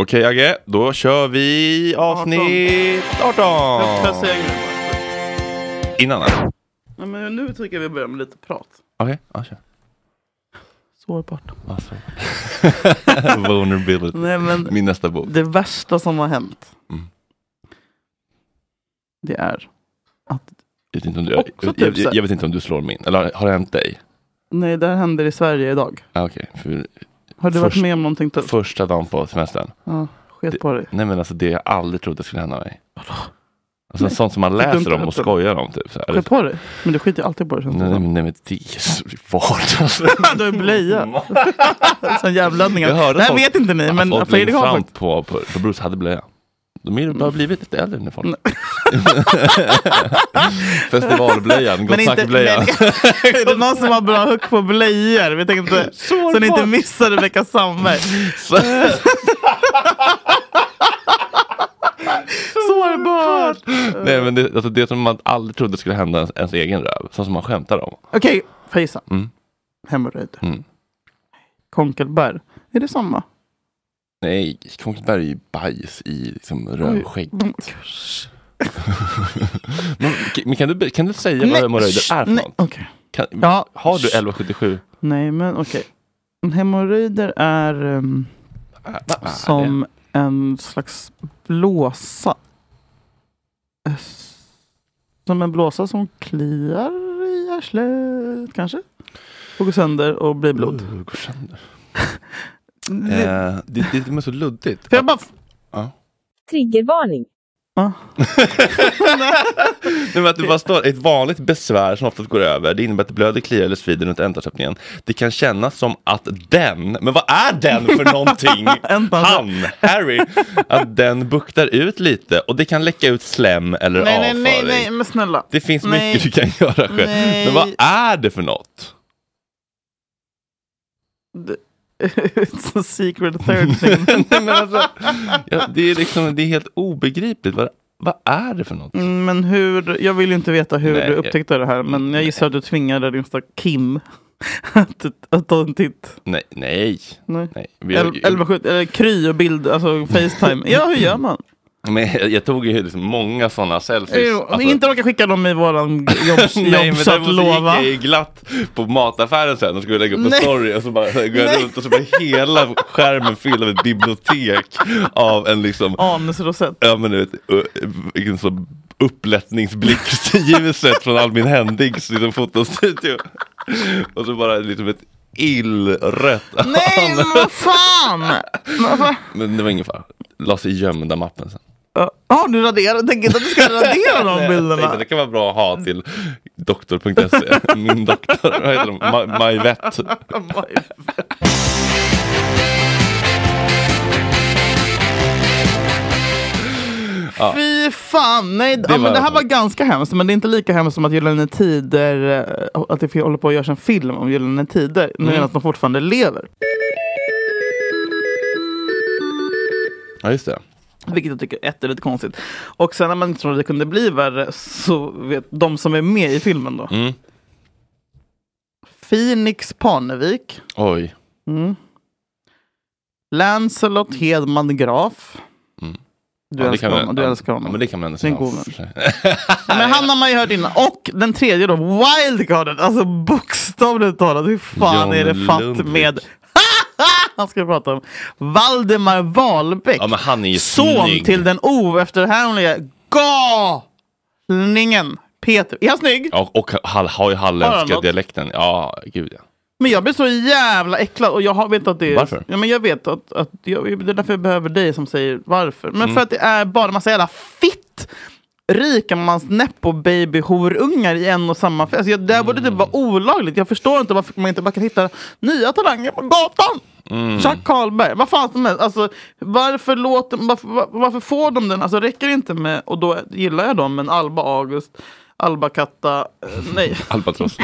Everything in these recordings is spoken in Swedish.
Okej Agge, då kör vi avsnitt 18. Jag får säga en grej bara. Innan eller? Ja, men nu tycker jag vi börjar med lite prat. Okej, ja kör. Sårbart. Alltså. Vulnerability. Nej, men Min nästa bok. det värsta som har hänt. Mm. Det är att Jag vet, inte om du, Också jag, typ jag, jag vet inte om du slår min. Eller har, det hänt dig? Nej, det här händer i Sverige idag. Ah, Okej, för Har du varit Först- med om någonting tufft? första dagen på semestern. Ja, sket på dig. Nej men alltså det jag aldrig trodde skulle hända mig. Alltså Nej. sånt som man läser om och skojar om. Typ, så här. Skit på dig. Men du skiter ju alltid på dig. Nej, men, nej men det är så vardags. Du har blöja. Sån jävladdning. Det här folk- vet inte ni, men Fredrik har faktiskt. på, på, på Bruce hade blöja. De är bara blivit lite äldre nu folk. Festivalblöjan, Gott Snack-blöjan. är det någon som har bra hook på blöjor? Vi tänkte så ni inte missar Rebecka Sandberg. Sårbart! Nej men det, alltså det som man aldrig trodde skulle hända ens, ens egen röv. Sånt som man skämtar om. Okej, får jag gissa? Mm. Hemorrojder. Mm. Konkelbär. Är det samma? Nej, Konkelberg är ju bajs i liksom, rövskägg. De- men, men kan, du, kan du säga Nej, vad hemorrojder är för nej, något? okej. Kan, Ja. Har du 1177? Nej, men okej. Hemorrojder är um, är det? som en slags blåsa. Som en blåsa som kliar i arslet kanske? Och går sönder och blir blod. Uh, går sönder. Det- Eh, det, det, det är så luddigt. Jag bara... Ja. Triggervarning. Ah. Nej, men att det bara står ett vanligt besvär som oftast går över. Det innebär att det blöder, kliar eller svider runt ändtarmsöppningen. Det kan kännas som att den, men vad är den för någonting? Han, Harry, att den buktar ut lite och det kan läcka ut slem eller Nej, nej, avföring. nej, nej, men snälla. Det finns Nej. mycket du kan göra själv. Nej. Men vad är det för något? It's a secret third thing. Nej, men alltså, ja, det, är liksom, det är helt obegripligt. Vad, vad är det för något? Mm, Men hur, jag vill ju inte veta hur Nej, du upptäckte det här, men jag gissar att du tvingade din stack Kim att, att ta en titt. Nej, nej. Nej. nej. Har- El- 11, 7, eller Kry och bild, alltså Facetime. Ja, hur gör man? Men jag, tog ju liksom många sådana selfies. Jo, Alltså- Inte råka skicka dem i våran jobb, Nej men så gick lova. jag ju glatt på mataffären sen och skulle lägga upp en Nej. story och så bara går jag runt och så bara hela skärmen fylld av ett bibliotek av en liksom Anusrosett. Ja men du vet, vilken så upplättningsblixtljuset från Albin Händigs liksom, fotostudio. Och så bara liksom ett illrött Nej, men vad fan! Men det var ingen fara. Lades i gömda mappen sen. Ja, Har du raderat? Tänk inte att du ska radera de bilderna. tänkte, det kan vara bra att ha till doktor.se. Min doktor, vad heter de? Ma- Majvett. Ja. Fy fan! Nej, Det ja, men det här var ganska hemskt, men det är inte lika hemskt som att Gyllene Tider, eh, att det håller på att göras en film om Gyllene Tider, Mm. medan de fortfarande lever. Ja just det. Vilket jag tycker ett är lite konstigt. Och sen när man inte trodde det kunde bli värre, så vet de som är med i filmen då. Mm. Phoenix Parnevik. Oj. Mm. Lancelot Hedman Graf. Mm. Du, Ja, älskar honom, du älskar honom. men det kan man ändå säga. Men han har man ju hört innan. Och den tredje då, Wildcarden. Alltså bokstavligt talat, hur fan John är det fatt Lundvik. med... Han ska prata om Valdemar Wahlbeck. Ja, men han är ju son snygg. till den oefterhärmliga galningen Peter. Är han snygg? Ja, och hall, har ju halländska dialekten. Ja, gud ja. Men jag blir så jävla äcklad och jag har- vet att det är... Varför? Ja, men jag vet att, att jag, det är därför jag behöver dig som säger varför. Men Mm. för att det är bara massa jävla fitt rikemans nepo baby horungar i en och samma fest. Alltså, det här borde typ vara olagligt. Jag förstår inte varför man inte bara kan hitta nya talanger på gatan. Mm. Chuck Karlberg, vad fan som helst. Alltså, varför, låter, varför, var- varför får de den? Alltså räcker det inte med, och då gillar jag dem, men Alba August, Alba Katta, eh, nej, Albatross.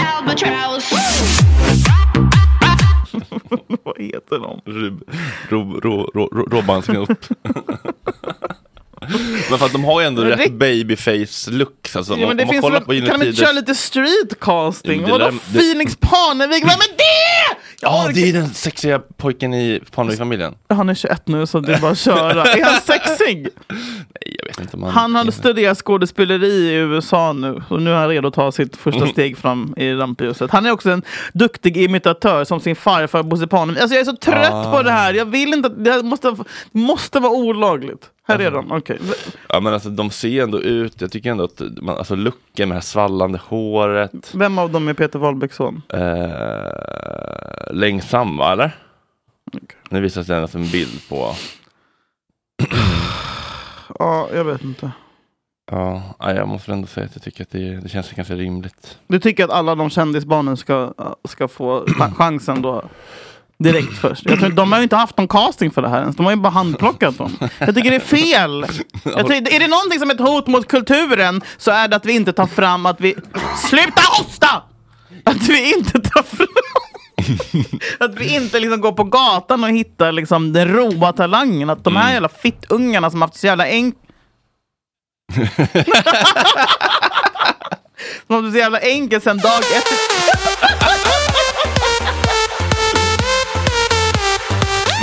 vad heter de? Rub, ro, ro, ro, ro, Robbansknop. Men för att de har ju ändå rätt det- babyface look. Alltså, Ja, men det om man kollar på kan de inte köra lite street casting? Det Vadå det- Phoenix Parnevik? Vem är det? Ja, det är den sexiga pojken i Parnevik-familjen. Han är 21 nu så det är bara att köra. är han sexig? Nej, jag vet inte om han... Han hade studerat skådespeleri i USA nu och nu är han redo att ta sitt första steg fram i rampljuset. Han är också en duktig imitatör som sin farfar Bosse Parnevik. Alltså jag är så trött på det här. Jag vill inte att det måste, måste vara olagligt. Här är de, okej. Ja, men alltså de ser ändå ut, jag tycker ändå att man, alltså looken med det här svallande håret. Vem av dem är Peter Wahlbecks son? Eh, längst fram va, eller? Nu visas det endast en bild på... Ja, jag vet inte. Ja, jag måste ändå säga att jag tycker att det, det känns ganska rimligt. Du tycker att alla de kändisbarnen ska, ska få ch- chansen då? Direkt först. Jag tror, de har ju inte haft någon casting för det här ens. De har ju bara handplockat dem. Jag tycker det är fel. Jag tycker, är det någonting som är ett hot mot kulturen så är det att vi inte tar fram att vi... Sluta hosta! Att vi inte tar fram... Att vi inte liksom går på gatan och hittar liksom den roa talangen. Att de här jävla fittungarna som haft så jävla enkelt Som haft så jävla enkelt sen dag ett.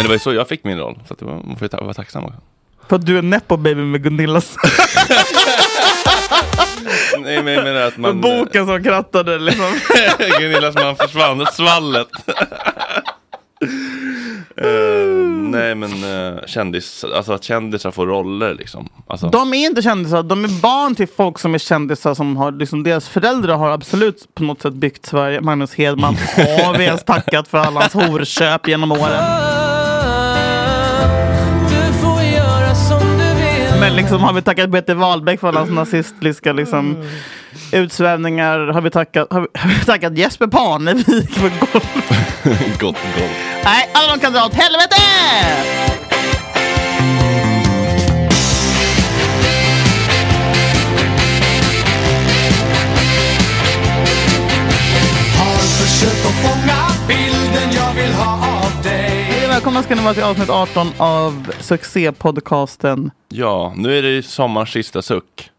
Men det var ju så jag fick min roll, så att det var, man får ju ta, vara tacksam också. För att du är nepo baby med Gunillas Nej men jag menar att man... boken som krattade liksom. Gunillas man försvann, svallet. Eh, nej men uh, kändis, alltså att kändisar får roller liksom. Alltså, De är inte kändisar, de är barn till folk som är kändisar som har, liksom, deras föräldrar har absolut på något sätt byggt Sverige. Magnus Hedman har vi ens tackat för alla hans horköp genom åren. Men liksom har vi tackat Peter Wahlbeck för alla hans nazistiska liksom, utsvävningar? Har vi tackat, har vi, har vi tackat Jesper Parnevik för golf? gott, gott. Nej, alla de kan dra åt helvete! Välkomna ska ni vara till avsnitt 18 av succépodcasten Ja, nu är det ju sommarens sista suck.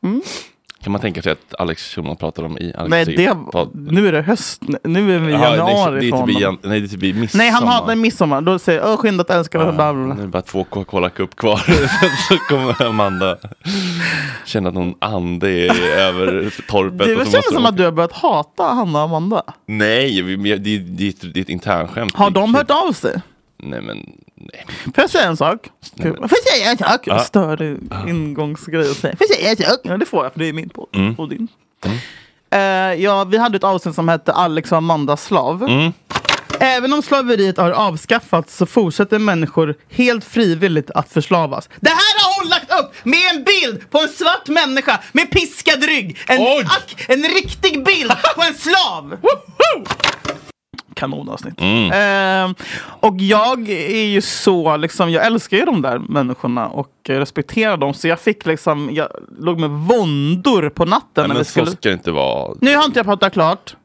Kan man tänka sig att Alex Schulman pratar om i Alex Nej, det, nu är det höst. Nu är vi i januari det, det honom. jan- nej, det är typ midsommar. Nej, han hatar midsommar. Då säger jag skynda att älska mig. Bla, Nu är det bara två Coca-Cola Cup kvar. så kommer Amanda känna att någon ande är över torpet. Det känns som att du har börjat hata Hanna och Amanda. Nej, det, det, det, det är ett internskämt. Har de hört av sig? Nej men, nej. Får jag säga en sak? Nej, men- Får jag säga en sak? Ja. Större ingångsgrej att säga. Får jag säga en sak? Ja, det får jag, för det är min podd. Mm. Och din. Eh, ja, vi hade ett avsnitt som hette Alex och Amandas slav. Mm. Även om slaveriet har avskaffats så fortsätter människor helt frivilligt att förslavas. Det här har hon lagt upp med en bild på en svart människa med piskad rygg. En, ack, en riktig bild på en slav! Kanonavsnitt. Eh, och jag är ju så, liksom, jag älskar ju de där människorna och respekterar dem. Så jag fick liksom, jag låg med våndor på natten. nej när men vi så skulle... ska det inte vara. Nu har inte jag pratat klart.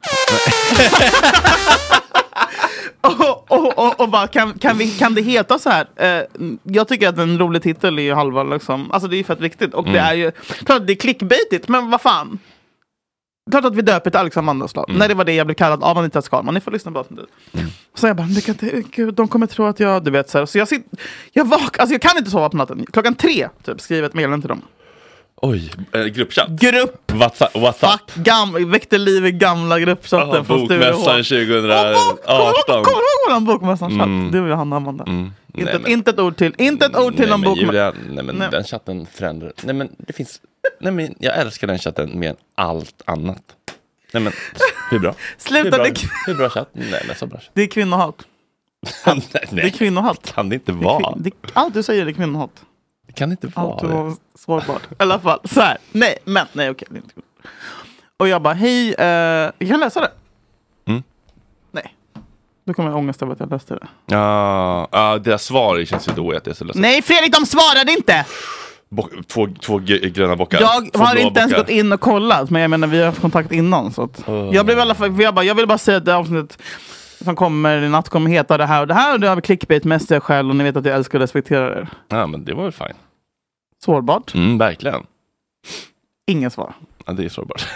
och, och, och, och bara, kan, kan, vi, kan det heta så här? Eh, jag tycker att en rolig titel är ju halva liksom, alltså det är fett viktigt. Och det är ju, klart det är clickbaitigt, men vad fan. Klart att vi döper till Alex Amandaslav. När det var det jag blev kallad av Anita Skalman. Ni får lyssna på avsnittet. Så jag bara, det kan inte, gud, de kommer tro att jag, du vet så här. Så jag sitter, jag vak, alltså jag kan inte sova på natten. Klockan tre typ skriver jag ett meddelande till dem. Oj, eh, gruppchatt. Grupp! WhatsApp. WhatsApp. Fuck, gam, väckte liv i gamla gruppchatten Jaha, från Bokmässan Sturehof. 2018. Kommer du ihåg våran bokmässan-chatt? Mm. Du och Hanna och Amanda. Mm. Inte, Nej, ett- men- inte ett ord till. Inte ett ord till nej, om bokmässan. Nej men Nej. den chatten förändrar. Nej men det finns, nej men jag älskar den chatten mer än allt annat. Nej men hur bra? Hur Sluta, bra, det, hur bra chatt? Nej men så bra chatt. det är kvinnohat. nej, Det är kvinnohat. kan det inte Det vara. kvin- det, allt du säger är kvinnohat. Det kan inte Allt vara det. var sårbart. I alla fall, så här. Nej, men nej okej. det är inte kul. Och jag bara, hej, eh, jag kan läsa det. Mm. Nej. Då kommer jag ångest över att jag läste det. Ja, ja, deras svar känns ju då att jag är så ledsen. Nej Fredrik, de svarade inte! Två, två gröna bockar. Jag Två har inte ens bockar. gått in och kollat, men jag menar vi har haft kontakt innan. Så att Åh. jag, blev i alla fall, jag, bara, jag vill bara säga att det avsnittet som kommer i natt kommer heta det här och det här och det har clickbait mest jag själv och ni vet att jag älskar och respekterar er. Ja men det var väl fine. Sårbart, Mm, verkligen. ingen svar. Ja, det är sårbart.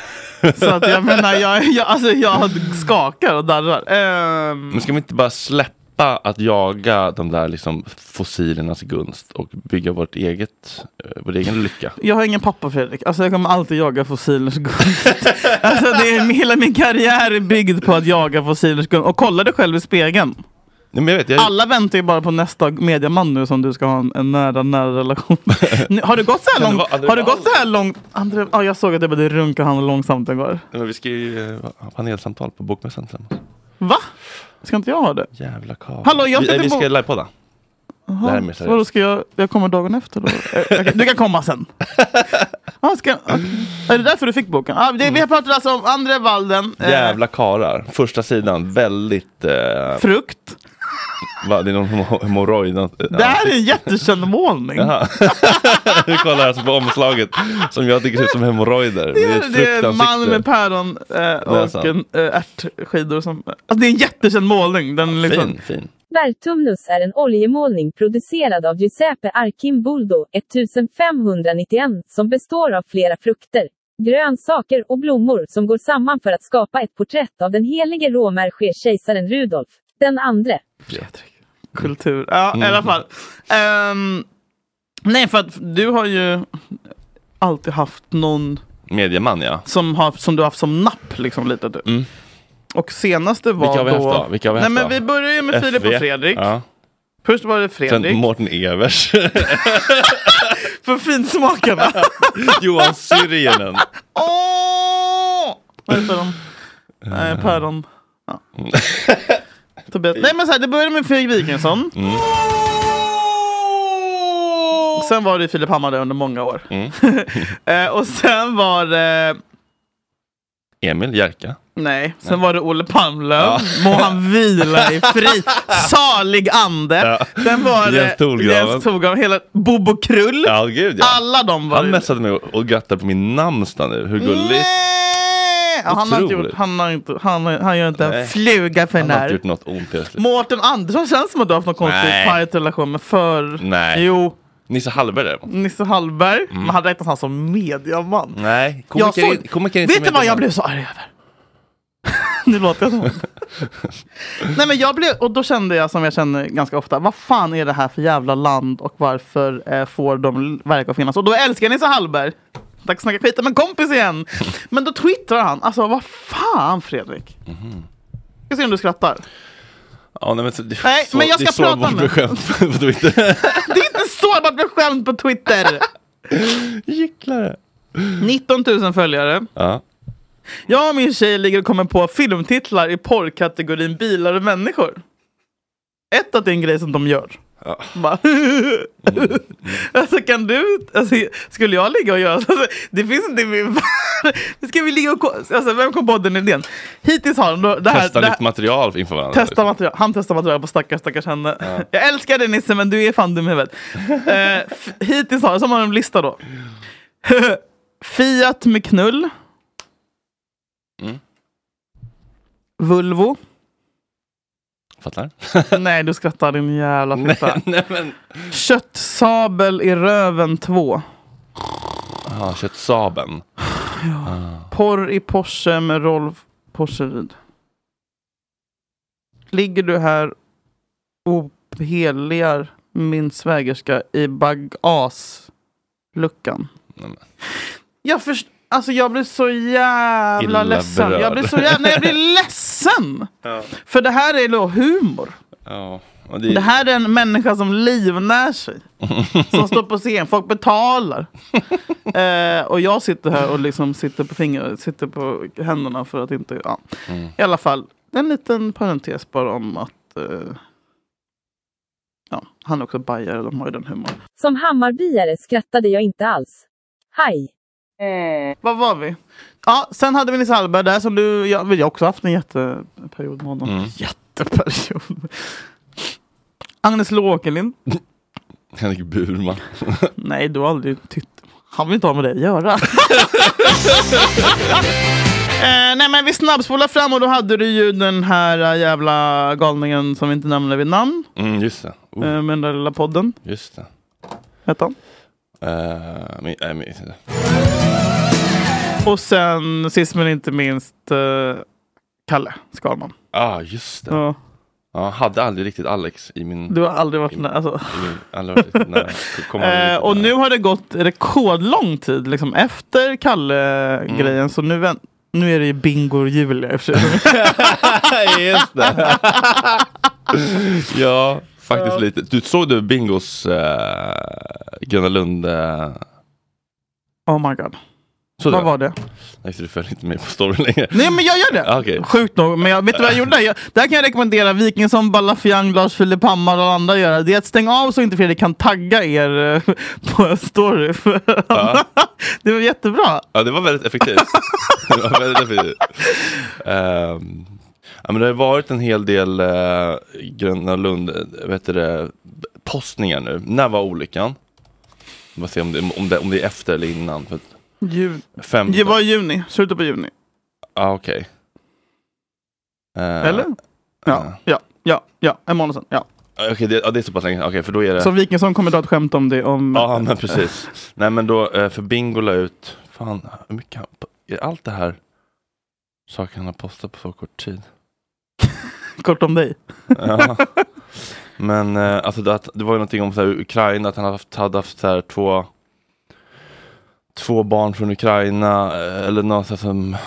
Så att jag menar, jag, jag, alltså, jag skakar och darrar. Ehm, Men ska vi inte bara släppa att jaga de där liksom fossilernas gunst och bygga vårt eget, eh, vår egen lycka? jag har ingen pappa Fredrik, alltså, jag kommer alltid jaga fossilers gunst. alltså, det är, hela min karriär är byggd på att jaga fossilers gunst. Och kolla dig själv i spegeln. Nej, men jag vet, jag, Alla väntar ju bara på nästa mediaman nu som du ska ha en, en nära, nära relation Nu, Har du gått så här långt? Har du gått så här långt? André, ja, jag såg att det började runka han långsamt igår. men vi ska ju eh, ha panelsamtal på Bokmässan tillsammans. Va? Ska inte jag ha det? Jävla karl. Hallå, jag ska vi, vi ska livepodda. Mer Så då ska jag, jag kommer dagen efter då? Eh, du kan komma sen. ah, ska, okej. Är det därför du fick boken? Ah, det, vi har pratat alltså om André Walden. eh, Jävla karar. Första sidan, väldigt... Eh, frukt. Va, det är någon hemorrojd. något- eh, Det här är en jättekänd målning. Vi kollar alltså på omslaget som jag tycker ser ut som hemorrojder. Det är, det är en man med päron eh, och en, äh, ärtskidor. Som, alltså det är en jättekänd målning. Den är liksom, Fin, fin. Vertumnus är en oljemålning producerad av Giuseppe Archimboldo 1591 som består av flera frukter, grönsaker och blommor som går samman för att skapa ett porträtt av den helige romerske kejsaren Rudolf den andre. kultur. Ja, Mm. i alla fall. Ehm, nej, för att du har ju alltid haft någon Medieman ja. som, har, som du har haft som napp. Liksom, lite, typ. Mm. Och senaste var Vilka har vi då... haft då? Vilka har vi nej, haft men då? vi börjar ju med Filip och. Fredrik. Ja. Först var det Sen Fredrik. Mårten Evers. för finsmakarna. Johan Syrjenen. Åh! Vad heter de? Nej, päron. Ja. Tobias. Nej men så här, det började med Fredrik Wikingsson. Mm. Sen var det Filip Hammar under många år. Mm. Eh, och sen var det... Emil Jerka. Nej, sen var det Olle Palmlöv. Må han vila i fri. Salig ande. Ja. Sen var det Jens Thorgraven. Hela Bobo Krull. Ja, gud ja. Alla de var Han messade mig och grattade på min namnsdag nu. Hur gulligt. Nej! Han, har inte gjort, han, har inte, han, han gör inte en fluga för Han har inte gjort något ont. Mårten Andersson känns som att du har haft någon konstig Nej. tajt relation med för... Nej. Jo, Nisse Hallberg däremot. Nisse Hallberg. Men han räknas han som mediaman. Nej. Jag Komiker, såg, komiker är inte vet du vad jag blev så arg över? nu låter jag som Nej men jag blev, och då kände jag som jag känner ganska ofta, vad fan är det här för jävla land och varför eh, får de verka att finnas? Och då älskar jag Nisse Hallberg. Tack snacka skit om en kompis igen. Men då twittrar han, alltså vad fan Fredrik? Mhm. Jag ska se om du skrattar. Ja, nej, men, så, det, Nej, så, men jag det är ska så prata bort med- med skämt på Twitter. Det är inte sårbart med skämt på Twitter! Gycklare. 19 000 följare. Ja. Jag och min tjej ligger och kommer på filmtitlar i porrkategorin bilar och människor. Ett att det är en grej som de gör. Ja. Bara, alltså kan du, alltså, skulle jag ligga och göra alltså, det finns inte i min värld. Ska vi ligga och, alltså vem kom på den idén? Hittills har de då, det här, Testa det här, nytt material inför varandra. Testa material. Han testar material på stackars stackars henne. Jag älskar dig Nisse men du är fan dum i huvudet. f- hittills har, så har en lista då. Fiat med knull. Mm. Volvo. Fattar? Nej du skrattar din jävla nej, fitta. nej men. Köttsabel i röven 2. Ah, köttsaben. Porr i Porsche med Rolf Porseryd. Ligger du här och heligar min svägerska i bagasluckan? Jag först... Alltså jag blir så jävla Illa ledsen. berörd. Jag blir så jävla... Nej, jag blir ledsen! För det här är då humor. Ja. Och det, Det här är en människa som livnär sig. Som står på scen, folk betalar. eh, och jag sitter här och liksom sitter på fingrar, sitter på händerna för att inte... Ja. I alla fall, en liten parentes bara om att eh, ja, han är också bajare, de har ju den humorn. Som Hammarbyare skrattade jag inte alls. Hej! Vad var vi? Ja, sen hade vi Nisse Hallberg där som du, jag, har också haft en jätteperiod med honom. Mm. Jätteperiod. Agnes Låkelind. Henrik Burman. Nej, du har aldrig tyckt. Han vill inte ha med det att göra. eh, nej men vi snabbspolar fram och då hade du ju den här äh, jävla galningen som vi inte nämnde vid namn. Mm, just det. Oh, Eh, med den där lilla podden. just det. Hette han. Uh, min, äh, min, Och sen sist men inte minst eh, Kalle Skalman. ah, just det. Ja, Ja, hade aldrig riktigt Alex i min... du har aldrig varit nära. Alltså. Eh, och nu har det gått rekordlång tid liksom, efter Kalle-grejen. Mm. Så nu, nu är det ju Bingo och Julia i och för sig. Just det. ja, faktiskt lite. Du såg du Bingos uh, Gröna Lund? Uh, Oh my god. Du Vad var det? Nej, så du följer inte med på storyn längre. Nej men jag gör det! Ah, okej. Sjukt nog. Men jag, vet du vad jag gjorde? Jag, där kan jag rekommendera Wikingsson, Balafiang, Lars Filip Hammar och alla andra göra. Det är att stänga av så inte Fredrik kan tagga er eh, på en story. Ja. det var jättebra. Ja, det var väldigt effektivt. det var väldigt effektivt. Ehm, ja, men det har varit en hel del uh, Gröna Lund, eh, vet du det, postningar nu. När var olyckan? Vi får se om det, om, det, om det är efter eller innan. För Ju, det var i juni, slutet på juni. ah, okej. Eh, Eller? Ja, ja, ja, ja, en månad sedan. Ja. Okej, det, ja, det är så pass länge. Okej, för då är det... Så Wikingsson kommer dra ett skämt om det om... Ja, men precis. Nej, men då, eh, för Bingo la ut, fan, hur mycket han, är allt det här saker han har postat på så kort tid? Kort om dig. Ja. Men eh, alltså det, det var ju någonting om så här, Ukraina, att han hade haft, hade haft så här, två Två barn från Ukraina eh, eller något som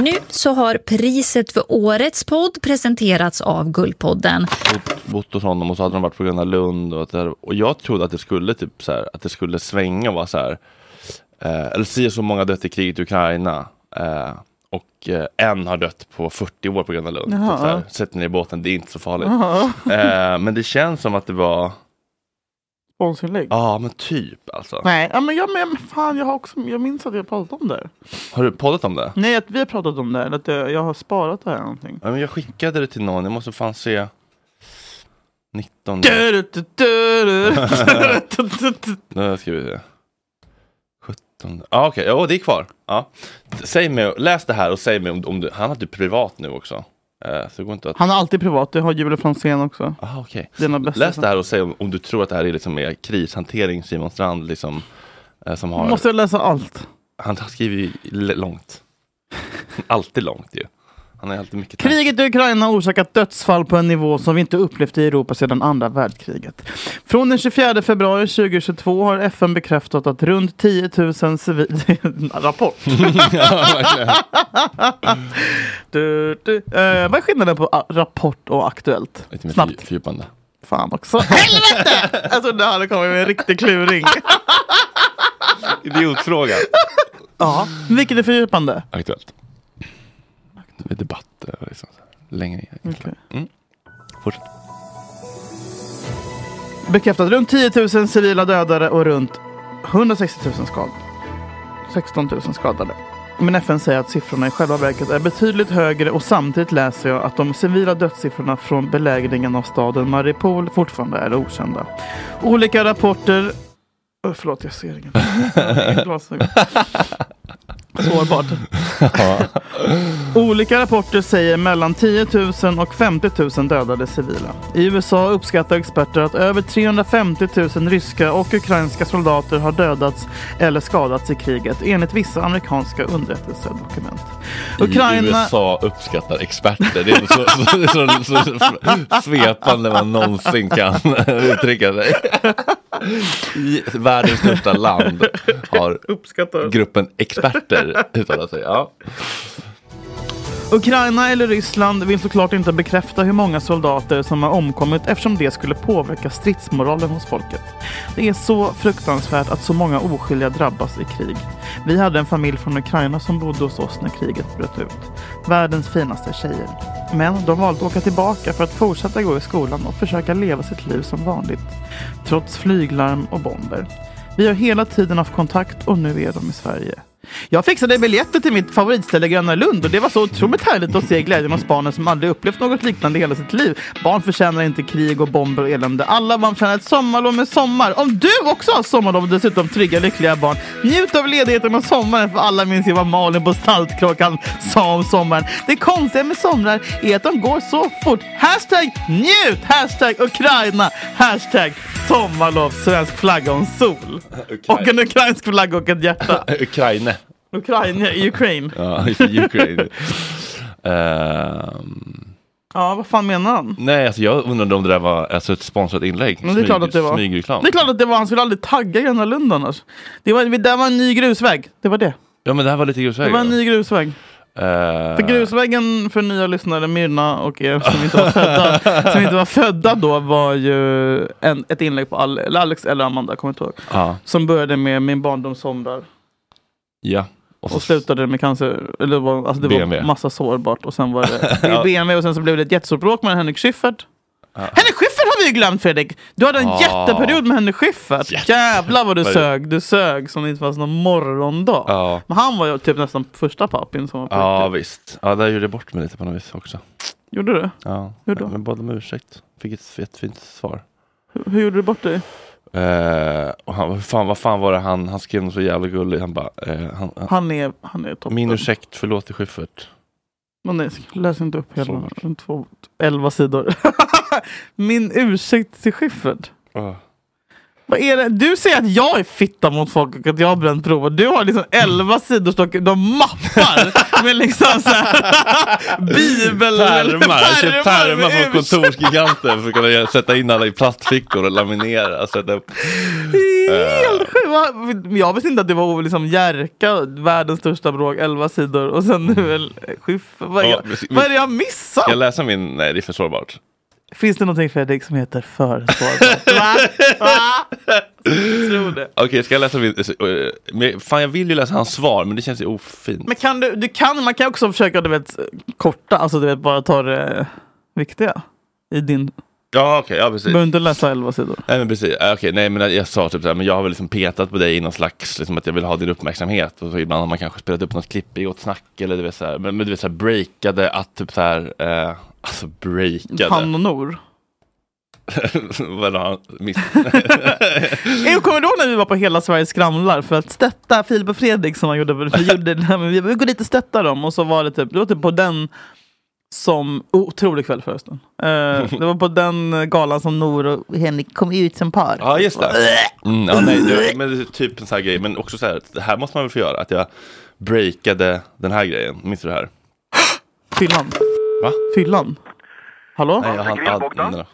Nu så har priset för årets podd presenterats av Guldpodden. bott, bott hos honom och så hade de varit på Gröna Lund och, här, och jag trodde att det skulle typ så här, att det skulle svänga och vara så här eh, eller si så många dött i kriget i Ukraina eh, och eh, en har dött på 40 år på Gröna Lund. Jaha. så här, Sätt ner i båten, det är inte så farligt. Eh, men det känns som att det var, Sponsorinlägg. ja men typ alltså. Nej, ja, men, jag, men fan, jag, har också, jag minns att jag pratat om det. Har du poddat om det? Nej, att vi har pratat om det. Eller att jag, jag har sparat det här någonting. Ja, men jag skickade det till någon, jag måste fan se 19 Nu ska vi se 17 Ja okej, ja det är kvar ja. Säg mig, läs det här och säg mig om, om du, han har typ privat nu också Så det går inte att Han är alltid privat, det har Julia Franzén också. ah, okej Det. Läs det här och säg om, om du tror att det här är liksom mer krishantering Simon Strand liksom eh, Som har, Måste jag läsa allt? han skriver ju långt Alltid långt ju Han har alltid mycket. Kriget i Ukraina har orsakat dödsfall på en nivå som vi inte upplevt i Europa sedan andra världskriget. Från den 24 februari 2022 har FN bekräftat att runt 10 000 civila... rapport. ja. Du, du. Eh, vad är skillnaden på rapport och aktuellt? Lite mer Snabbt. fördjup- fördjupande Fan också. Helvete! Alltså det hade kommit med en riktig kluring. Idiotfråga ja, vilket är fördjupande? Aktuellt Med debatter liksom. Längre ner Okej. mm. Fortsätt Bekräftat runt 10 000 civila dödade och runt 160 000 skadade. 16 000 skadade. Men FN säger att siffrorna i själva verket är betydligt högre och samtidigt läser jag att de civila dödssiffrorna från belägringen av staden Mariupol fortfarande är okända. Olika rapporter... Öh, förlåt, jag ser inget. Sårbart. Olika rapporter säger mellan 10 000 och 50 000 dödade civila. I USA uppskattar experter att över 350 000 ryska och ukrainska soldater har dödats eller skadats i kriget enligt vissa amerikanska underrättelsedokument. I Ukraina... USA uppskattar experter. Det är så, så, så, så, svepande man någonsin kan uttrycka sig. I världens största land har gruppen experter uttalat sig. Ja. Ukraina eller Ryssland vill såklart inte bekräfta hur många soldater som har omkommit eftersom det skulle påverka stridsmoralen hos folket. Det är så fruktansvärt att så många oskyldiga drabbas i krig. Vi hade en familj från Ukraina som bodde hos oss när kriget bröt ut. Världens finaste tjejer. Men de valde att åka tillbaka för att fortsätta gå i skolan och försöka leva sitt liv som vanligt. Trots flyglarm och bomber. Vi har hela tiden haft kontakt och nu är de i Sverige. Jag fixade biljetter till mitt favoritställe Gröna Lund och det var så otroligt härligt att se glädjen hos barnen som aldrig upplevt något liknande i hela sitt liv. Barn förtjänar inte krig och bomber och elände. Alla barn förtjänar ett sommarlov med sommar. Om du också har sommarlov och dessutom trygga, lyckliga barn, njut av ledigheten och sommaren för alla minns ju vad Malin på Saltkråkan sa om sommaren. Det konstiga med somrar är att de går så fort. Hashtag njut! Hashtag Ukraina! Hashtag sommarlov, svensk flagga och en sol. Och en ukrainsk flagga och ett hjärta. Ukraina. Ukraina, Ukraine. Ja, Ukraine. Ehm, Ja, vad fan menar han? nej, alltså jag undrade om det där var alltså, ett sponsrat inlägg. Men det är klart att det var. Smygreklam. Det är klart att det var. Han skulle aldrig tagga Gröna Lund annars. Det var, det där var en ny grusväg. Det var det. Ja, men det här var lite Det grusväg. var en ny grusväg. Uh, För grusvägen för nya lyssnare, Myrna och er som inte var födda, som inte var födda då var ju en, ett inlägg på Alex eller Amanda, kommer inte ihåg. Ja, Som började med Min barndoms somrar ja. Och så och slutade med cancer. Eller det var, alltså det BMW. var massa sårbart och sen var det, det är BMW och sen så blev det ett jättestort bråk med Henrik Schyffert. Henrik Schyffert har vi ju glömt Fredrik! Du hade en Ah. jätteperiod med Henrik Schyffert. Jätte- Jävlar vad du det? sög. Du sög som det inte fanns någon morgondag. Ja. Men han var ju typ nästan första pappin som var på ja, riktigt. visst. Ja, där gjorde jag bort mig lite på något vis också. Gjorde du? Ja. Hur då? Men bad om ursäkt. Fick ett jättefint svar. Hur, hur gjorde du bort dig? Eh, och han, vad, fan, vad fan var det han, han skrev något så jävla gulligt. Han bara, eh, han, han, Han är, han är toppen. min ursäkt, förlåt till Schyffert. Men nej, läs inte upp hela. Två, elva sidor. min ursäkt till Schyffert. Oh. Vad är det? Du säger att jag är fitta mot folk och att jag har bränt prover. Du har liksom 11 sidor stock, de mappar med liksom så här bibel... Pärmar, köpte pärmar från kontorsgiganten för att kunna sätta in alla i plastfickor och laminera. Sätta upp. Helt sjukt! Va? Jag visste inte att det var liksom Jerka, världens största bråk, 11 sidor och sen nu väl Schyffert. Vad, vi- vad är det jag missat? Ska jag läsa min? Nej, det är för sårbart. Finns det någonting Fredrik som heter för sårbart? Va? Va? Tror det. Okej, ska jag läsa min? eh, men Fan, jag vill ju läsa hans svar, men det känns ju ofint. Men kan du, du kan, man kan också försöka du vet, korta, alltså du vet, bara ta det viktiga. I din, Ja, okej, ja precis. behöver inte läsa 11 sidor. Nej men precis, Eh, okej nej men jag sa typ såhär, men jag har väl liksom petat på dig i någon slags, liksom att jag vill ha din uppmärksamhet och så ibland har man kanske spelat upp något klipp i Gott Snack eller du vet såhär, men, men du vet såhär breakade att typ såhär, eh, alltså breakade. Han och Nor. Vad har han miss... Jag kommer du ihåg när vi var på Hela Sverige skramlar för att stötta Filip och Fredrik som han gjorde. Vi, gjorde det här, men vi, vi går dit och stöttar dem och så var det typ, det var typ på den som, otrolig kväll förresten. Eh, det var på den galan som Nor och Henrik kom ut som par. Ja just det. Mm, ja, nej, det, men det är typ en sån här grej, men också så här, det här måste man väl få göra, att jag breakade den här grejen, minns du det här? Fyllan. Va? Fyllan. Hallå? Nej, jag hann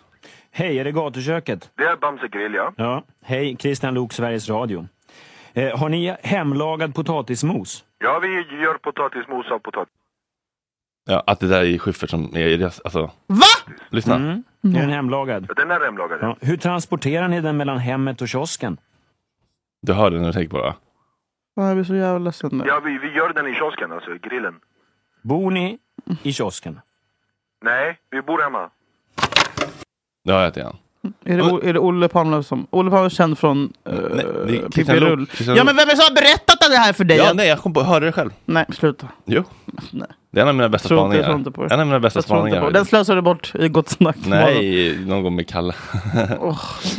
Hej, är det gatuköket? Det är Bamse grill, ja. Ja. Hej, Christian Lok, Sveriges Radio. Eh, har ni hemlagad potatismos? Ja, vi gör potatismos av potatis. Ja, att det där är Schyffert som är i det, alltså, Va? lyssna. Mm. Är den hemlagad? Den är hemlagad. Ja. Hur transporterar ni den mellan hemmet och kiosken? Du hörde när du tänkte på det? Ja, Jag blir så jävla ledsen nu. Ja, vi, vi gör den i kiosken, alltså grillen. Bor ni i kiosken? Nej, vi bor hemma. Det har jag till han. Är det, O- är det Olle Palmlöf som... Olle Palmlöf är känd från uh, Nej, Pippi. Rull. Ja men vem är det som har berättat det här för dig? Ja, nej, jag kom på, hörde det själv. nej, sluta. Jo. Nej. Det är en av mina bästa inte- jag spaningar. tror inte på det. En av mina bästa Jag spaningar. Den slösar du bort i Gott Snack. Nej, någon gång med Kalle. Nej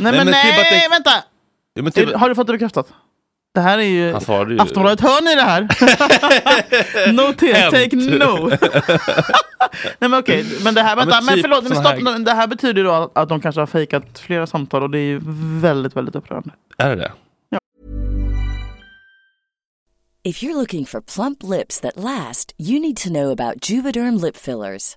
men, men nej, typ det- vänta! Ja, typ, har du fått det bekräftat? Det här är ju... ju. Aftonbladet, hör ni det här? Note, Hänt. take note. Nej men okej, men det här, vänta, men men, typ förlåt, men stopp, här- det här betyder ju då att, att de kanske har fejkat flera samtal och det är ju väldigt, väldigt upprörande. Är det det? If you're looking for plump lips that last, you need to know about Juvederm lip fillers.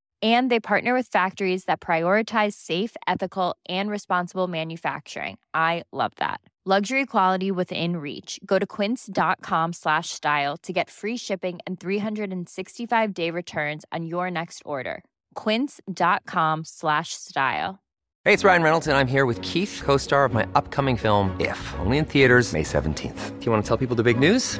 And they partner with factories that prioritize safe, ethical, and responsible manufacturing. I love that. Luxury quality within reach. Go to quince.com slash style to get free shipping and 365 day returns on your next order. Quince.com slash style. Hey, it's Ryan Reynolds, and I'm here with Keith, co star of my upcoming film, If, only in theaters, May 17th. Do you want to tell people the big news?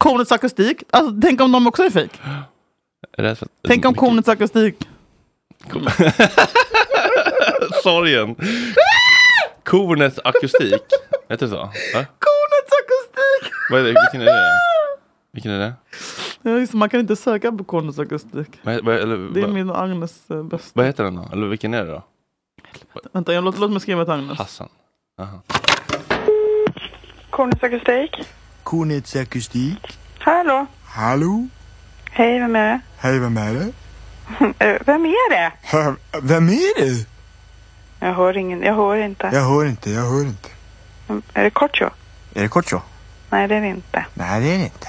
Kornets akustik? Alltså, tänk om de också är att- Tänk om kornets akustik... Sorgen. Kornets akustik. Heter det så? Va? Kornets akustik! Vad är det? Vilken är det? Vilken är det? Ja, just, det, man kan inte söka på kornets akustik. Vad, vad, eller, Det är vad, min Agnes eh, bästa. vad heter den då? Eller vilken är det då? Vänta, jag, låt, låt mig skriva till Agnes. Hassan. Aha. Kornets akustik. Kornets akustik. Hallå? Hallå? Hej, vem är det? Hej, vem är det? Eh, vem är det? Vem är det? Jag hör ingen, jag hör inte. Jag hör inte, jag hör inte. Är det Kortjo? Är det Kortjo? Nej, det är det inte. Nej, det är det inte.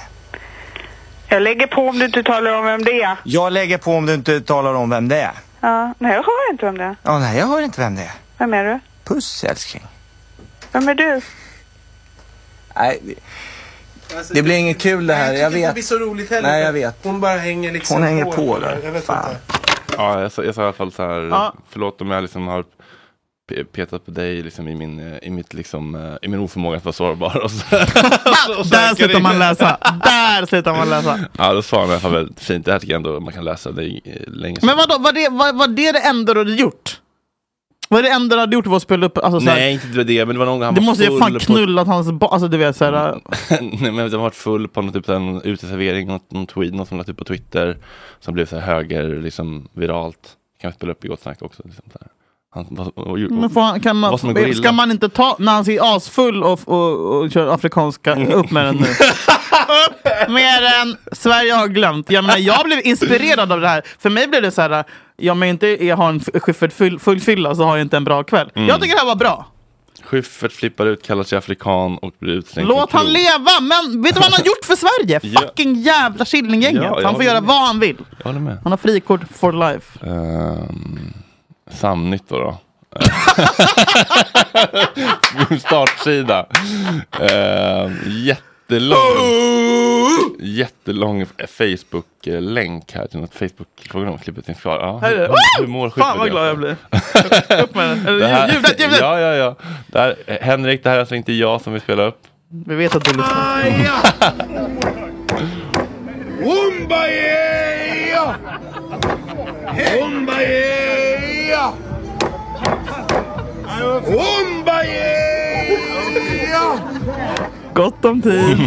Jag lägger på om du inte talar om vem det är. Jag lägger på om du inte talar om vem det är. Ja, nej, jag hör inte vem det är. Ja, nej, jag hör inte vem det är. Vem är du? Puss, älskling. Vem är du? Nej, det- det blir inget kul det här, jag Det vet. blir så roligt heller. Nej, jag vet. Hon bara hänger liksom Hon hänger på där. Jag vet Fan. inte. Ja, jag sa, jag sa i alla fall så här. Ja. Förlåt om jag liksom har pe- petat på dig liksom i min, eh, i mitt liksom, eh, i min oförmåga att vara sårbar. Och så, och så Där slutar man läsa. Där slutar man läsa. Ja, då svarade jag väldigt fint. Det här tycker jag ändå man kan läsa det i- eh, länge. Men vadå, var det, var, var det det enda du hade gjort? Var det det enda du hade gjort var att spela upp? Alltså, så här, Nej, inte det, var men det var någon gång han du var måste ju fan på- knullat hans barn. Alltså du vet såhär. Nej men har varit full på någon typ en uteservering, någon tweet, något som lade upp på Twitter som blev så här höger, liksom viralt. Kan vi spela upp i Gott Snack också? Liksom. Han, vad, och, och, Men får han, kan man, vad ska man inte ta, när han ser asfull och, och, och kör afrikanska, upp med den nu. upp med den! Sverige har glömt. Jag, menar, jag blev inspirerad av det här. För mig blev det så här, ja men inte jag har en Schyffert full, full fylla så har jag inte en bra kväll. Mm. Jag tycker det här var bra. Schyffert flippar ut, kallar sig afrikan och blir utslängd Låt han leva! Men vet du vad han har gjort för Sverige? Ja. Fucking jävla Killinggänget. Ja, han får göra med. vad han vill. Han har frikort for life. Um, Samnytt då. då. Min startsida. Uh, jättelång, jättelång Facebook-länk här till något Facebook. Frågan om klippet finns kvar. Ja, hur, hur mår Fan vad glad jag blir. upp med den. Det här- ljudet, ljudet! Ja, ja, ja. Det här, Henrik, det här är alltså inte jag som vill spela upp. Vi vet att du lyssnar. Umbaye! Umbaye! Umbaye! Gott om tid.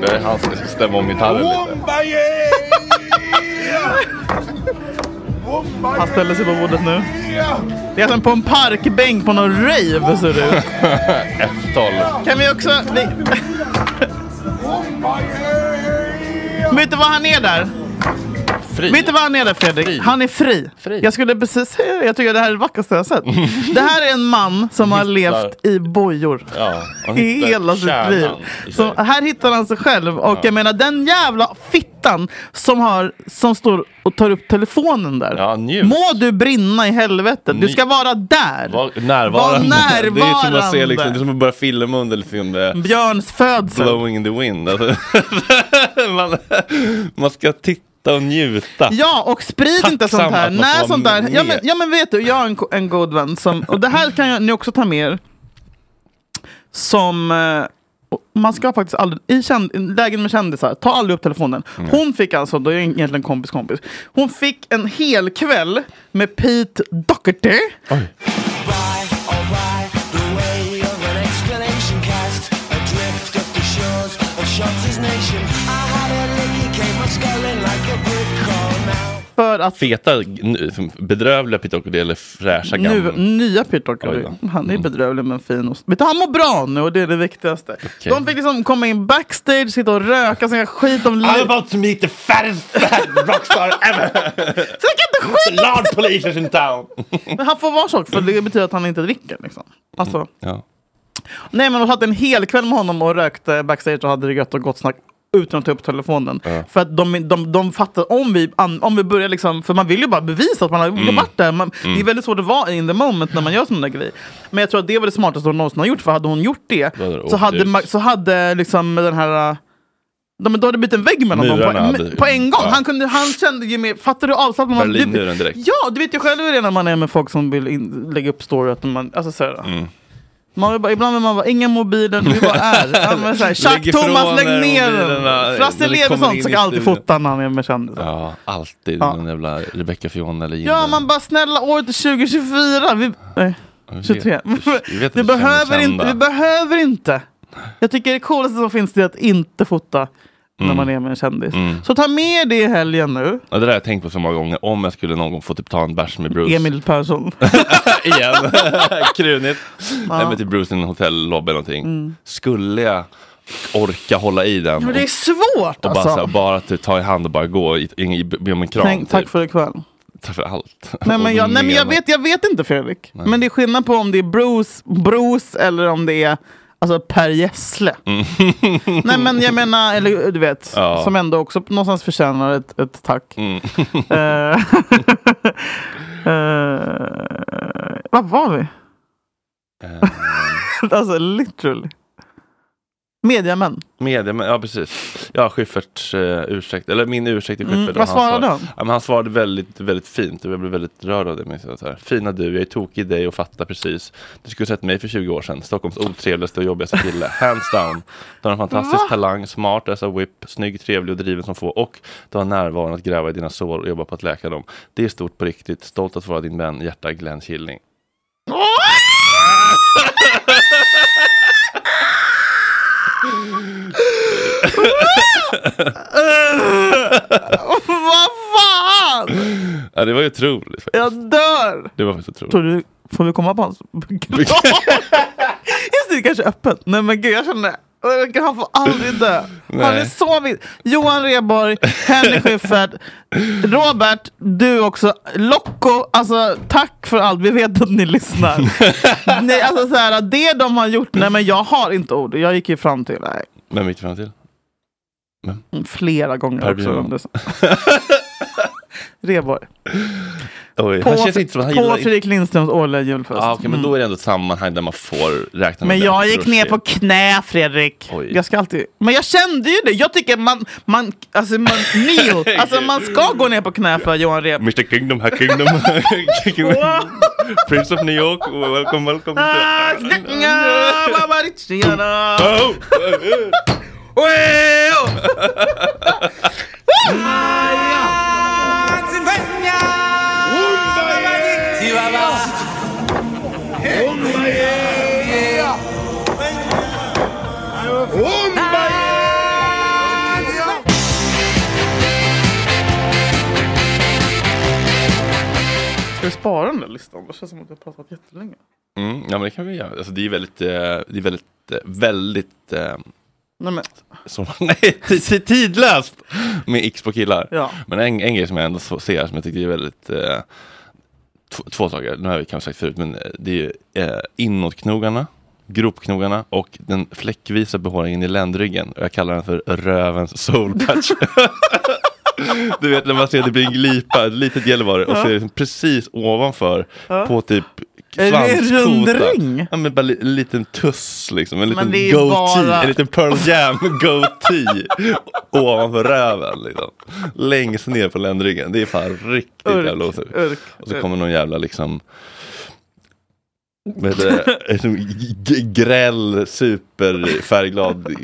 Det är han som ska stämma om gitarren lite. Han ställer sig på bordet nu. Det är som på en parkbänk på någon rave ser det ut. F12. Kan vi också... Vi... Vet du vad han är där? Fri. Vet du vad han är där Fredrik? Han är fri. Jag skulle precis säga. Jag tycker det här är det vackraste jag har sett. det här är en man som har levt i bojor. Ja, I hela sitt liv. Så här hittar han sig själv. Och Ja. jag menar den jävla fittan som, har, som står och tar upp telefonen där. Ja, njut. Må du brinna i helvetet. Du ska vara där. Var närvarande. Var Det är som att se närvarande. liksom, det är som att börja filma under med Björns födsel. Blowing in the wind. Alltså, man, man ska titta och njuta. Ja, och sprid inte Tacksam sånt här. får sånt där ja, men, ja men vet du, jag har en, en god vän som, och det här kan jag, ni också ta med er. Som, eh, man ska faktiskt aldrig, i känd, lägen med kändisar, ta aldrig upp telefonen. Mm. Hon fick alltså, då är jag egentligen kompis kompis. Hon fick en hel kväll med Pete Doherty. För att Feta, bedrövliga Pitocchio eller fräscha nu, gamla? nya. Mm. han är bedrövlig men fin. Och, vet du, han mår bra nu och det är det viktigaste. De fick liksom komma in backstage, sitta och röka, snacka skit om livet. I'm about to meet the fattest rockstar ever! Snacka inte skit! Large police is in town! Men han får vara så, för det betyder att han inte dricker. Liksom. Alltså, Ja. Nej men de hade en hel kväll med honom och rökte backstage och hade det gött och gott snack utan att ta upp telefonen. För att de, de, de fattar om vi, om vi börjar liksom, för man vill ju bara bevisa att man har Mm. varit där. Man, Mm. Det är väldigt svårt att vara in the moment när man gör sådana där grejer. Men jag tror att det var det smartaste hon någonsin har gjort, för hade hon gjort det så hade, så hade liksom den här de, då hade det blivit en vägg mellan dem Murarna på, hade- på en gång. ja. Han, kunde, han kände ju mer, fattar du avslappnad man blir? Direkt. Ja, du vet ju själv hur det är när man är med folk som vill in, lägga upp story. Att man, alltså, så här, Mm. Man bara, ibland vill man bara, inga mobiler, vi bara är. Ja, men så här, Tjack Thomas, lägg er ner. Frasse Lev och sånt alltid fota när han är med kändisar. Ja, alltid. Ja. Den jävla Rebecca Fiona eller Ja, man bara snälla året är 2024. Vi, nej, 23. vi vet Vi behöver, inte, vi behöver inte. Jag tycker det coolaste som finns är att inte fota när Mm. man är med en kändis. Mm. Så ta med det i helgen nu. Ja, det där har jag tänkt på så många gånger. Om jag skulle någon gång få typ ta en bärs med Bruce. Emil Persson. Igen. Krunigt. Ja. Nej men till Bruce i en hotellobby eller någonting. Mm. Skulle jag orka hålla i den. Men det är och, svårt och bara, alltså. så här, bara typ, ta i hand och bara gå i, i, be om en kram. Tänk, tack typ. för ikväll. Tack för allt. Nej Och men, jag, nej, men jag, vet, jag vet inte Fredrik. Nej. Men det är skillnad på om det är Bruce, Bruce eller om det är alltså, Per Gessle. nej men jag menar, eller du vet, Mm. Ja. som ändå också någonstans förtjänar ett, ett tack. Mm. Eh, eh, Vad var vi? Eh, alltså literally. Mediamän. Media, men, ja precis. Ja, Schyfferts uh, ursäkt, eller min ursäkt till Mm, Schyffert. vad Och svarade svar- han? Ja, men han svarade väldigt, väldigt fint och jag blev väldigt rörd av det. minns jag, Så här. Fina du, jag är tokig i dig och fattar precis. Du skulle sett mig för 20 år sedan. Stockholms otrevligaste och jobbigaste kille. Hands down. Du har en fantastisk Va? talang, smart as a whip, snygg, trevlig och driven som få. Och du har närvaron att gräva i dina sår och jobba på att läka dem. Det är stort på riktigt. Stolt att vara din vän, hjärta Glenn Killing. Vad fan! Ja, det var ju otroligt. faktiskt. Jag dör! Det var faktiskt otroligt. Tror du, får vi komma på hans begravning? Just det, det kanske är öppet. Nej men gud, jag känner Gud, han får aldrig dö. Han är Nej. så viktig. Johan Rheborg, Henrik Schyffert, Robert, du också. Locko, alltså tack för allt. Vi vet att ni lyssnar. nej, alltså, så här, det de har gjort, nej men jag har inte ord. Jag gick ju fram till, nej, Vem gick du fram till? Flera gånger Per också. Under- Rheborg. Oj, På, på. Fredrik Lindströms årliga julfest. Ja, okej, men då är det ändå ett sammanhang där man får räkna med Men jag gick ner på knä Fredrik. Oj. Jag ska alltid... Men jag kände ju det. Jag tycker man, man, alltså man, kneel. Alltså man ska gå ner på knä för Johan Rep. Mr Kingdom, Herr Kingdom. Prince of New York, welcome, welcome. Ska vi spara den där listan? Det känns som att vi har pratat jättelänge. Mm, ja men det kan vi göra. Alltså, det är väldigt, eh, det är väldigt, eh, väldigt eh, Nej, men, så, nej, tidlöst med X på killar. Ja. Men en, en grej som jag ändå ser som jag tycker är väldigt eh, två, saker, nu har vi kanske sagt förut, men eh, det är ju, eh, inåtknogarna, gropknogarna och den fläckvisa behåringen i ländryggen. Jag kallar den för rövens soul patch. Du vet när man ser det blir en glipa, ett litet gällivare och Ja. så är det precis ovanför Ja. på typ Är det en rundring? Ja, men bara li- en liten tuss liksom, en liten goatee, bara- en liten Pearl Jam goatee ovanför röven. Liksom. Längst ner på ländryggen. Det är fan riktigt Urk, jävla osugt. urk, Och så kommer någon jävla liksom vad heter det? Liksom g- g- gräll, superfärgglad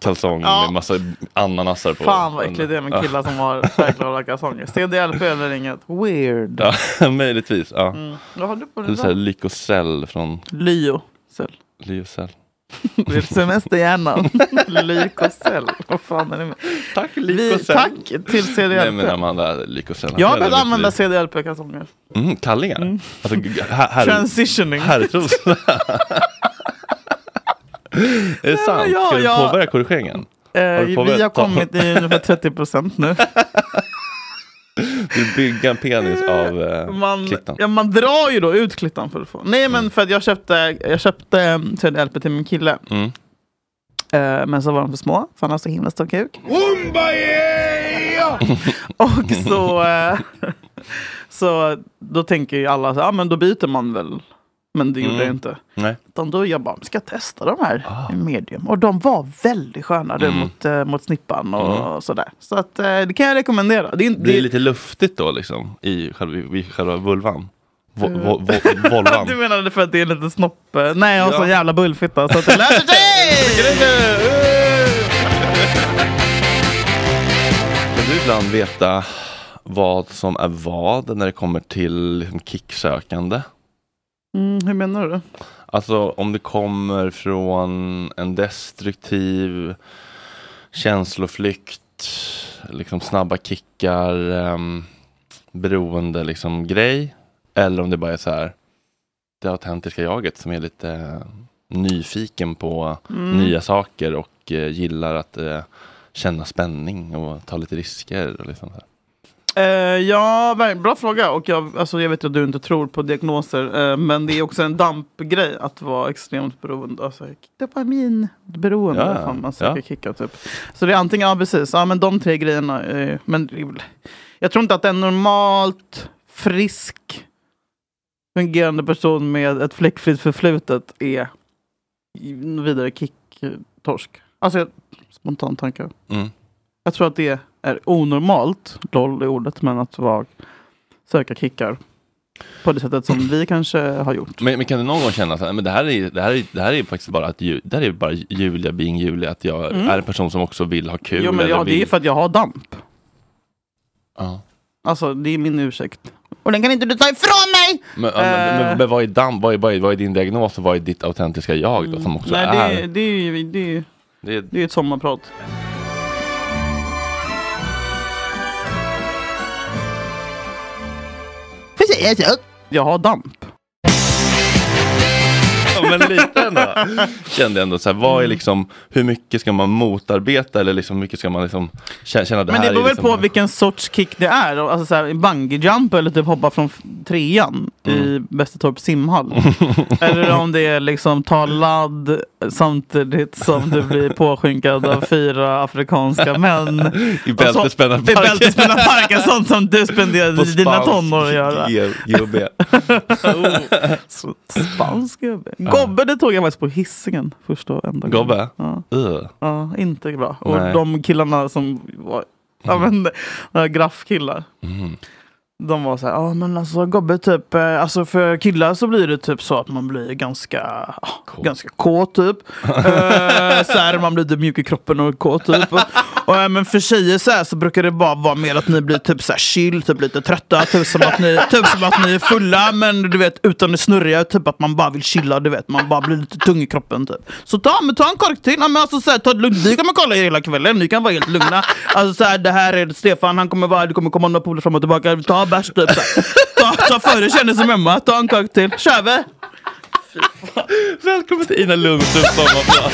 kalsong Ja. med massa ananasar på. Fan vad äckligt det är med killar som har färgglada kalsonger. CDLP eller inget. Weird. Ja, möjligtvis. Ja. Mm. Vad har du på dig då? Lycosell från Lyo. Cell. Lyocell. Det är semesterhjärnan. Lykocell. Vad fan är det med? Tack Vi, Lycosell. tack till CDLP. Nej men Amanda, Lycosell. jag har börjat använda CDLP-kalsonger. Mm, kallingar? Alltså, g- här, här, Transitioning. Herrtros. är det sant? ja, Ska du ja. påbörja korrigeringen? Eh, Har vi har kommit i ungefär 30 procent nu. Du bygga en penis av eh, Man, klittan? ja, man drar ju då ut klittan för att få. Nej men för att jag köpte, jag köpte eh, CDLP till min kille. Mm. Eh, men så var de för små, för han har så himla stor kuk. Och så, eh, så då tänker ju alla så ja men då byter man väl. Men det gjorde Mm. jag inte. Nej. Utan då jag bara, ska jag testa de här i medium? Och de var väldigt sköna Mm. mot, eh, mot snippan och Mm. sådär. Så att, eh, det kan jag rekommendera. Det är, det det- lite luftigt då liksom i själva, i själva vulvan? Vo, vo, vo, du menade för att det är lite snopp? Nej, jag har Ja. så jävla bullfitta så att det löser Kan du ibland veta vad som är vad när det kommer till liksom, kicksökande? Mm, Hur menar du? Alltså om det kommer från en destruktiv känsloflykt, liksom snabba kickar, um, beroende liksom grej. Eller om det bara är så här det autentiska jaget som är lite nyfiken på Mm. nya saker och eh, gillar att eh, känna spänning och ta lite risker. Och liksom så här. Eh, ja, bra fråga. Och jag, alltså, jag vet att du inte tror på diagnoser. eh, men det är också en dampgrej att vara extremt beroende. Alltså, dopaminberoende. Ja, fan man ja. kickar typ. Så det är antingen, ja precis. Ja, men de tre grejerna. eh, men jag tror inte att en normalt frisk fungerande person med ett fläckfritt förflutet är vidare kick-torsk. Alltså, spontan tanke. Mm. Jag tror att det är onormalt, LOL i ordet, men att vara, söka kickar på det sättet som vi kanske har gjort. Men, men kan du någon gång känna men det här är, det här är, det här är faktiskt bara att det här är bara Julia being Julia, att jag Mm. är en person som också vill ha kul. Jo, men ja, det är vill... för att jag har damp. Ja. Alltså, det är min ursäkt. Och den kan inte du ta ifrån mig! Men, ja, men, Eh. men, men vad är damp, vad är, vad, är, vad är din diagnos och vad är ditt autentiska jag då, som också Nej, är? det, är- det är ju det är, Det är, det är ett sommarprat. Jag har damp. Men lite ändå. Kände ändå så här, vad är liksom, hur mycket ska man motarbeta eller liksom, hur mycket ska man liksom känna, det Men här det beror väl liksom, på vilken sorts kick det är. Alltså så här, bungee jump eller typ hoppa från trean i Mm. Bästetorp simhall. eller om det är liksom ta ladd samtidigt som du blir påskinkad av fyra afrikanska män. I bältespännarparken. I bältespännarparken, sånt som du spenderade dina tonår att göra. G- GHB. Så Spansk gubbe. Gobbe det tog jag faktiskt på hissingen första och enda. Gobbe? Ja. Ugh. ja, inte bra. Och Nej. de killarna som var ja, men, några graffkillar. Mm. De var så här, ja men alltså Gobbe typ, eh, alltså för killar så blir det typ så att man blir ganska, ah, ganska kåt typ. eh, så här, man blir typ mjuk i kroppen och kåt typ. Och, eh, men för tjejer så, här, så brukar det bara vara mer att ni blir typ så här chill, typ lite trötta, typ som att ni, typ som att ni är fulla men du vet utan det snurriga, typ att man bara vill chilla, du vet, man bara blir lite tung i kroppen typ. Så ta, men ta en kork till, ja, men alltså, så här, ta det lugnt, ni kommer kolla er hela kvällen, ni kan vara helt lugna. Alltså så här, det här är Stefan, han kommer vara, det kommer komma några polare fram och tillbaka, ta bärs typ. Så. Ta Ta, före känner som hemma. Ta en cocktail. Kör vi! Välkommen till Ina Lundströms sommarprat.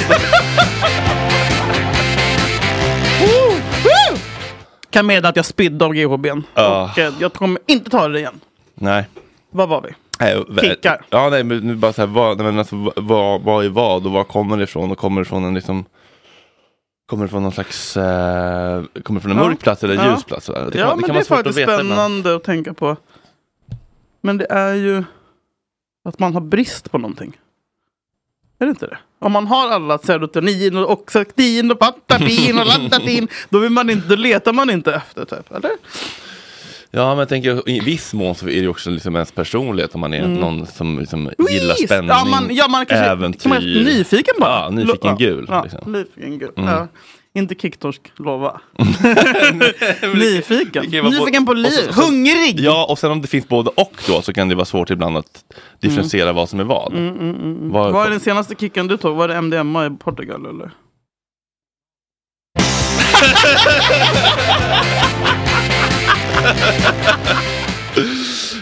Kan meddela att jag spydde av GHBn. Ja. Och eh, jag kommer inte ta det igen. Nej. Vad var vi? Nej, Kickar. Ja, nej, men nu bara så här, vad, nej, men alltså, vad- vad, är vad och var kommer det ifrån? Och kommer det från en liksom Kommer det från någon slags, eh, kommer det från en Ja. mörk plats eller Ja. ljus plats? Det ja, kan, men det, vara är faktiskt att veta ibland. spännande att tänka på. Men det är ju att man har brist på någonting. Är det inte det? Om man har alla serotonin och oxaktin och patatin och lantatin, då, vill man inte, då letar man inte efter typ, eller? Ja, men jag tänker i viss mån så är det också liksom ens personlighet om man är Mm. någon som liksom gillar spänning, ja, man, ja, man kanske, äventyr. kan man vara nyfiken bara. Ja, nyfiken ja, gul. Ja, liksom. nyfiken gul. Mm. Ja. Inte kicktorsk, lova. nyfiken. Nyfiken på liv. så- så- Hungrig! Ja, och sen om det finns både och då så kan det vara svårt ibland att differentiera vad som är vad. Mm, mm, mm, mm. Vad- Vad är den senaste kicken du tog? Var det MDMA i Portugal eller?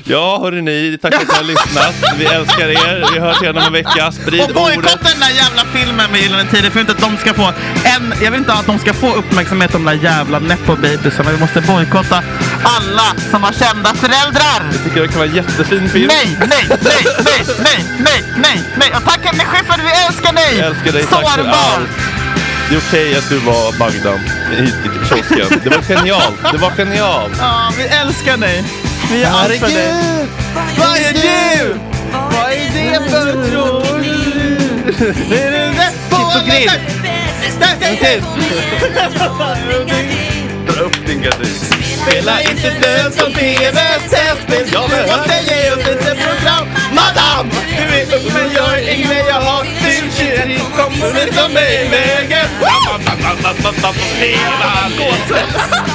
Ja, hörni ni, tack för att ni har lyssnat. Vi älskar er. Vi hörs igen om en vecka. Sprid Och bojkotta den där jävla filmen med Gyllene Tider för inte att de ska få en, jag vill inte att de ska få uppmärksamhet de där jävla nepo-babysarna. Vi måste bojkotta alla som har kända föräldrar. Jag tycker det kan vara en jättefin film. Nej, nej, nej, nej, nej, nej, nej, nej. Och tack Energi för att vi älskar dig. Jag älskar dig. Tack för Sårbar. allt. Det är okej att du var Bagdad i, i kiosken. Det var genialt. Det var genialt. Ja, vi älskar dig. Vi är allt för dig. Vad är du? Vad är det för tror du? Är det rätt på Chips och grill. En till. Dra upp din gardin. Spela inte död som tv-spel. Jag måste ge oss ett program. Madame! Du vet upp men gör inget jag har. Din tjej kommer visa mig vägen. Leva gåsen.